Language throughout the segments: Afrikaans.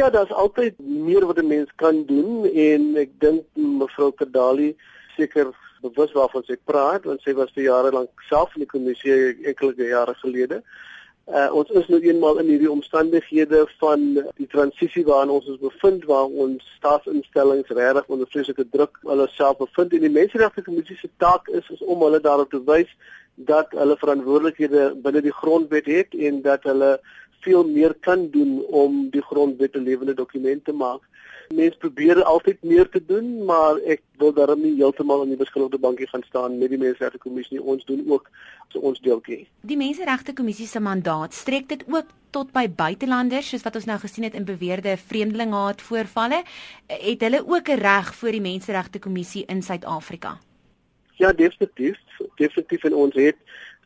ja, daar's altyd meer wat 'n mens kan doen en ek dink mevrou Kadali seker bewus waarvan sy praat want sy was vir jare lank self in die kommissie enkele jare gelede. Uh, ons is nou eenmaal in hierdie omstandighede van die transisie waarin ons ons bevind waar ons staatsinstellings regtig onder vreeslike druk hulle self bevind en die menseregte kommissie se taak is is om hulle daarop te wys dat hulle verantwoordelikhede binne die grondwet het en dat hulle veel meer kan doen om die grondwet 'n lewende dokument te maak. Mense probeer altyd meer te doen, maar ek wil daarom nie heeltemal aan die beskikbare bankie gaan staan met die Menseregte Kommissie nie. Ons doen ook so ons deeltjie. Die Menseregte Kommissie se mandaat strek dit ook tot by buitelanders, soos wat ons nou gesien het in beweerde vreemdelingehaat voorvalle, het hulle ook 'n reg voor die Menseregte Kommissie in Suid-Afrika. Ja, definitief, definitief en ons het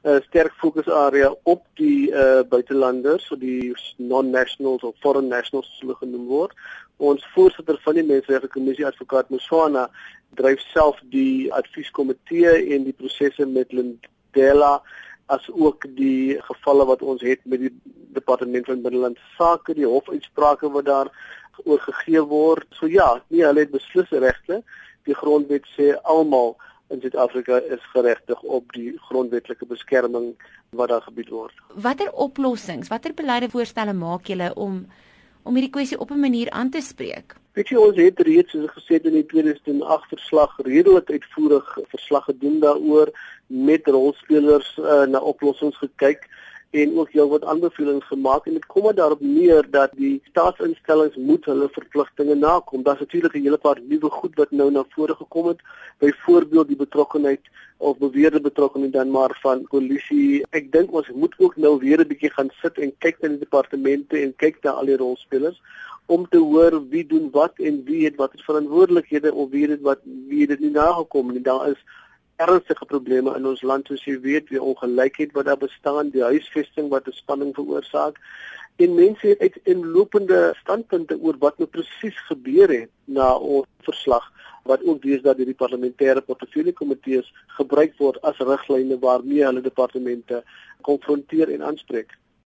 'n uh, sterk fokusarea op die uh, buitelanders, so die non-nationals of foreign nationals soos hulle genoem word. Ons voorsitter van die Menseregte Kommissie, advokaat Muswana, dryf self die advieskomitee en die prosesse met Lindela as ook die gevalle wat ons het met die departement van binnelandse sake, die hofuitsprake wat daar oorgegee word. So ja, nee, hulle het beslis regte. Die grondwet sê almal in Suid-Afrika is geregtig op die grondwetlike beskerming wat daar gebied word. Watter oplossings, watter beleide voorstelle maak julle om om hierdie kwessie op 'n manier aan te spreek? Weet jy ons het reeds soos gesê in die 2008 verslag redelik uitvoerig verslag gedoen daaroor met rolspelers uh, na oplossings gekyk en ook heel wat aanbevelings gemaak en dit kom maar daarop neer dat die staatsinstellings moet hulle verpligtinge nakom. Daar's natuurlik 'n hele paar nuwe goed wat nou na vore gekom het, byvoorbeeld die betrokkeheid of beweerde betrokkeheid dan maar van polisie. Ek dink ons moet ook nou weer 'n bietjie gaan sit en kyk na die departemente en kyk na al die rolspelers om te hoor wie doen wat en wie het watter verantwoordelikhede of wie het wat wie het dit nie nagekom nie. Daar is ernstige probleme in ons land soos jy weet, die ongelykheid wat daar bestaan, die huisvesting wat 'n spanning veroorsaak. En mense het uit inlopende standpunte oor wat nou presies gebeur het na ons verslag wat ook dis dat die parlementêre portefeulje komitees gebruik word as riglyne waarmee hulle departemente konfronteer en aanspreek.